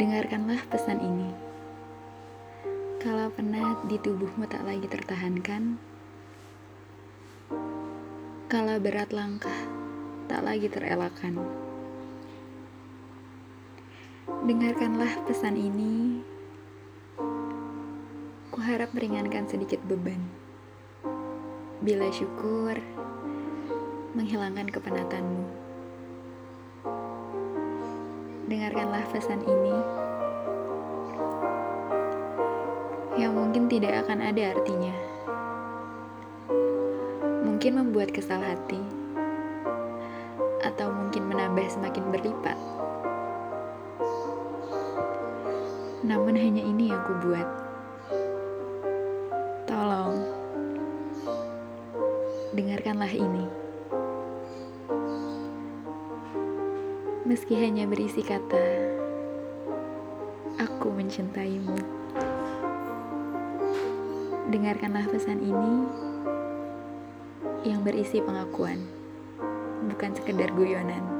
Dengarkanlah pesan ini. Kalau penat di tubuhmu tak lagi tertahankan, kalau berat langkah tak lagi terelakkan. Dengarkanlah pesan ini. Kuharap meringankan sedikit beban. Bila syukur, menghilangkan kepenatanmu. Dengarkanlah pesan ini yang mungkin tidak akan ada artinya. Mungkin membuat kesal hati, atau mungkin menambah semakin berlipat. Namun hanya ini yang kubuat. Tolong, dengarkanlah ini. Meski hanya berisi kata, aku mencintaimu. Dengarkanlah pesan ini yang berisi pengakuan, bukan sekedar guyonan.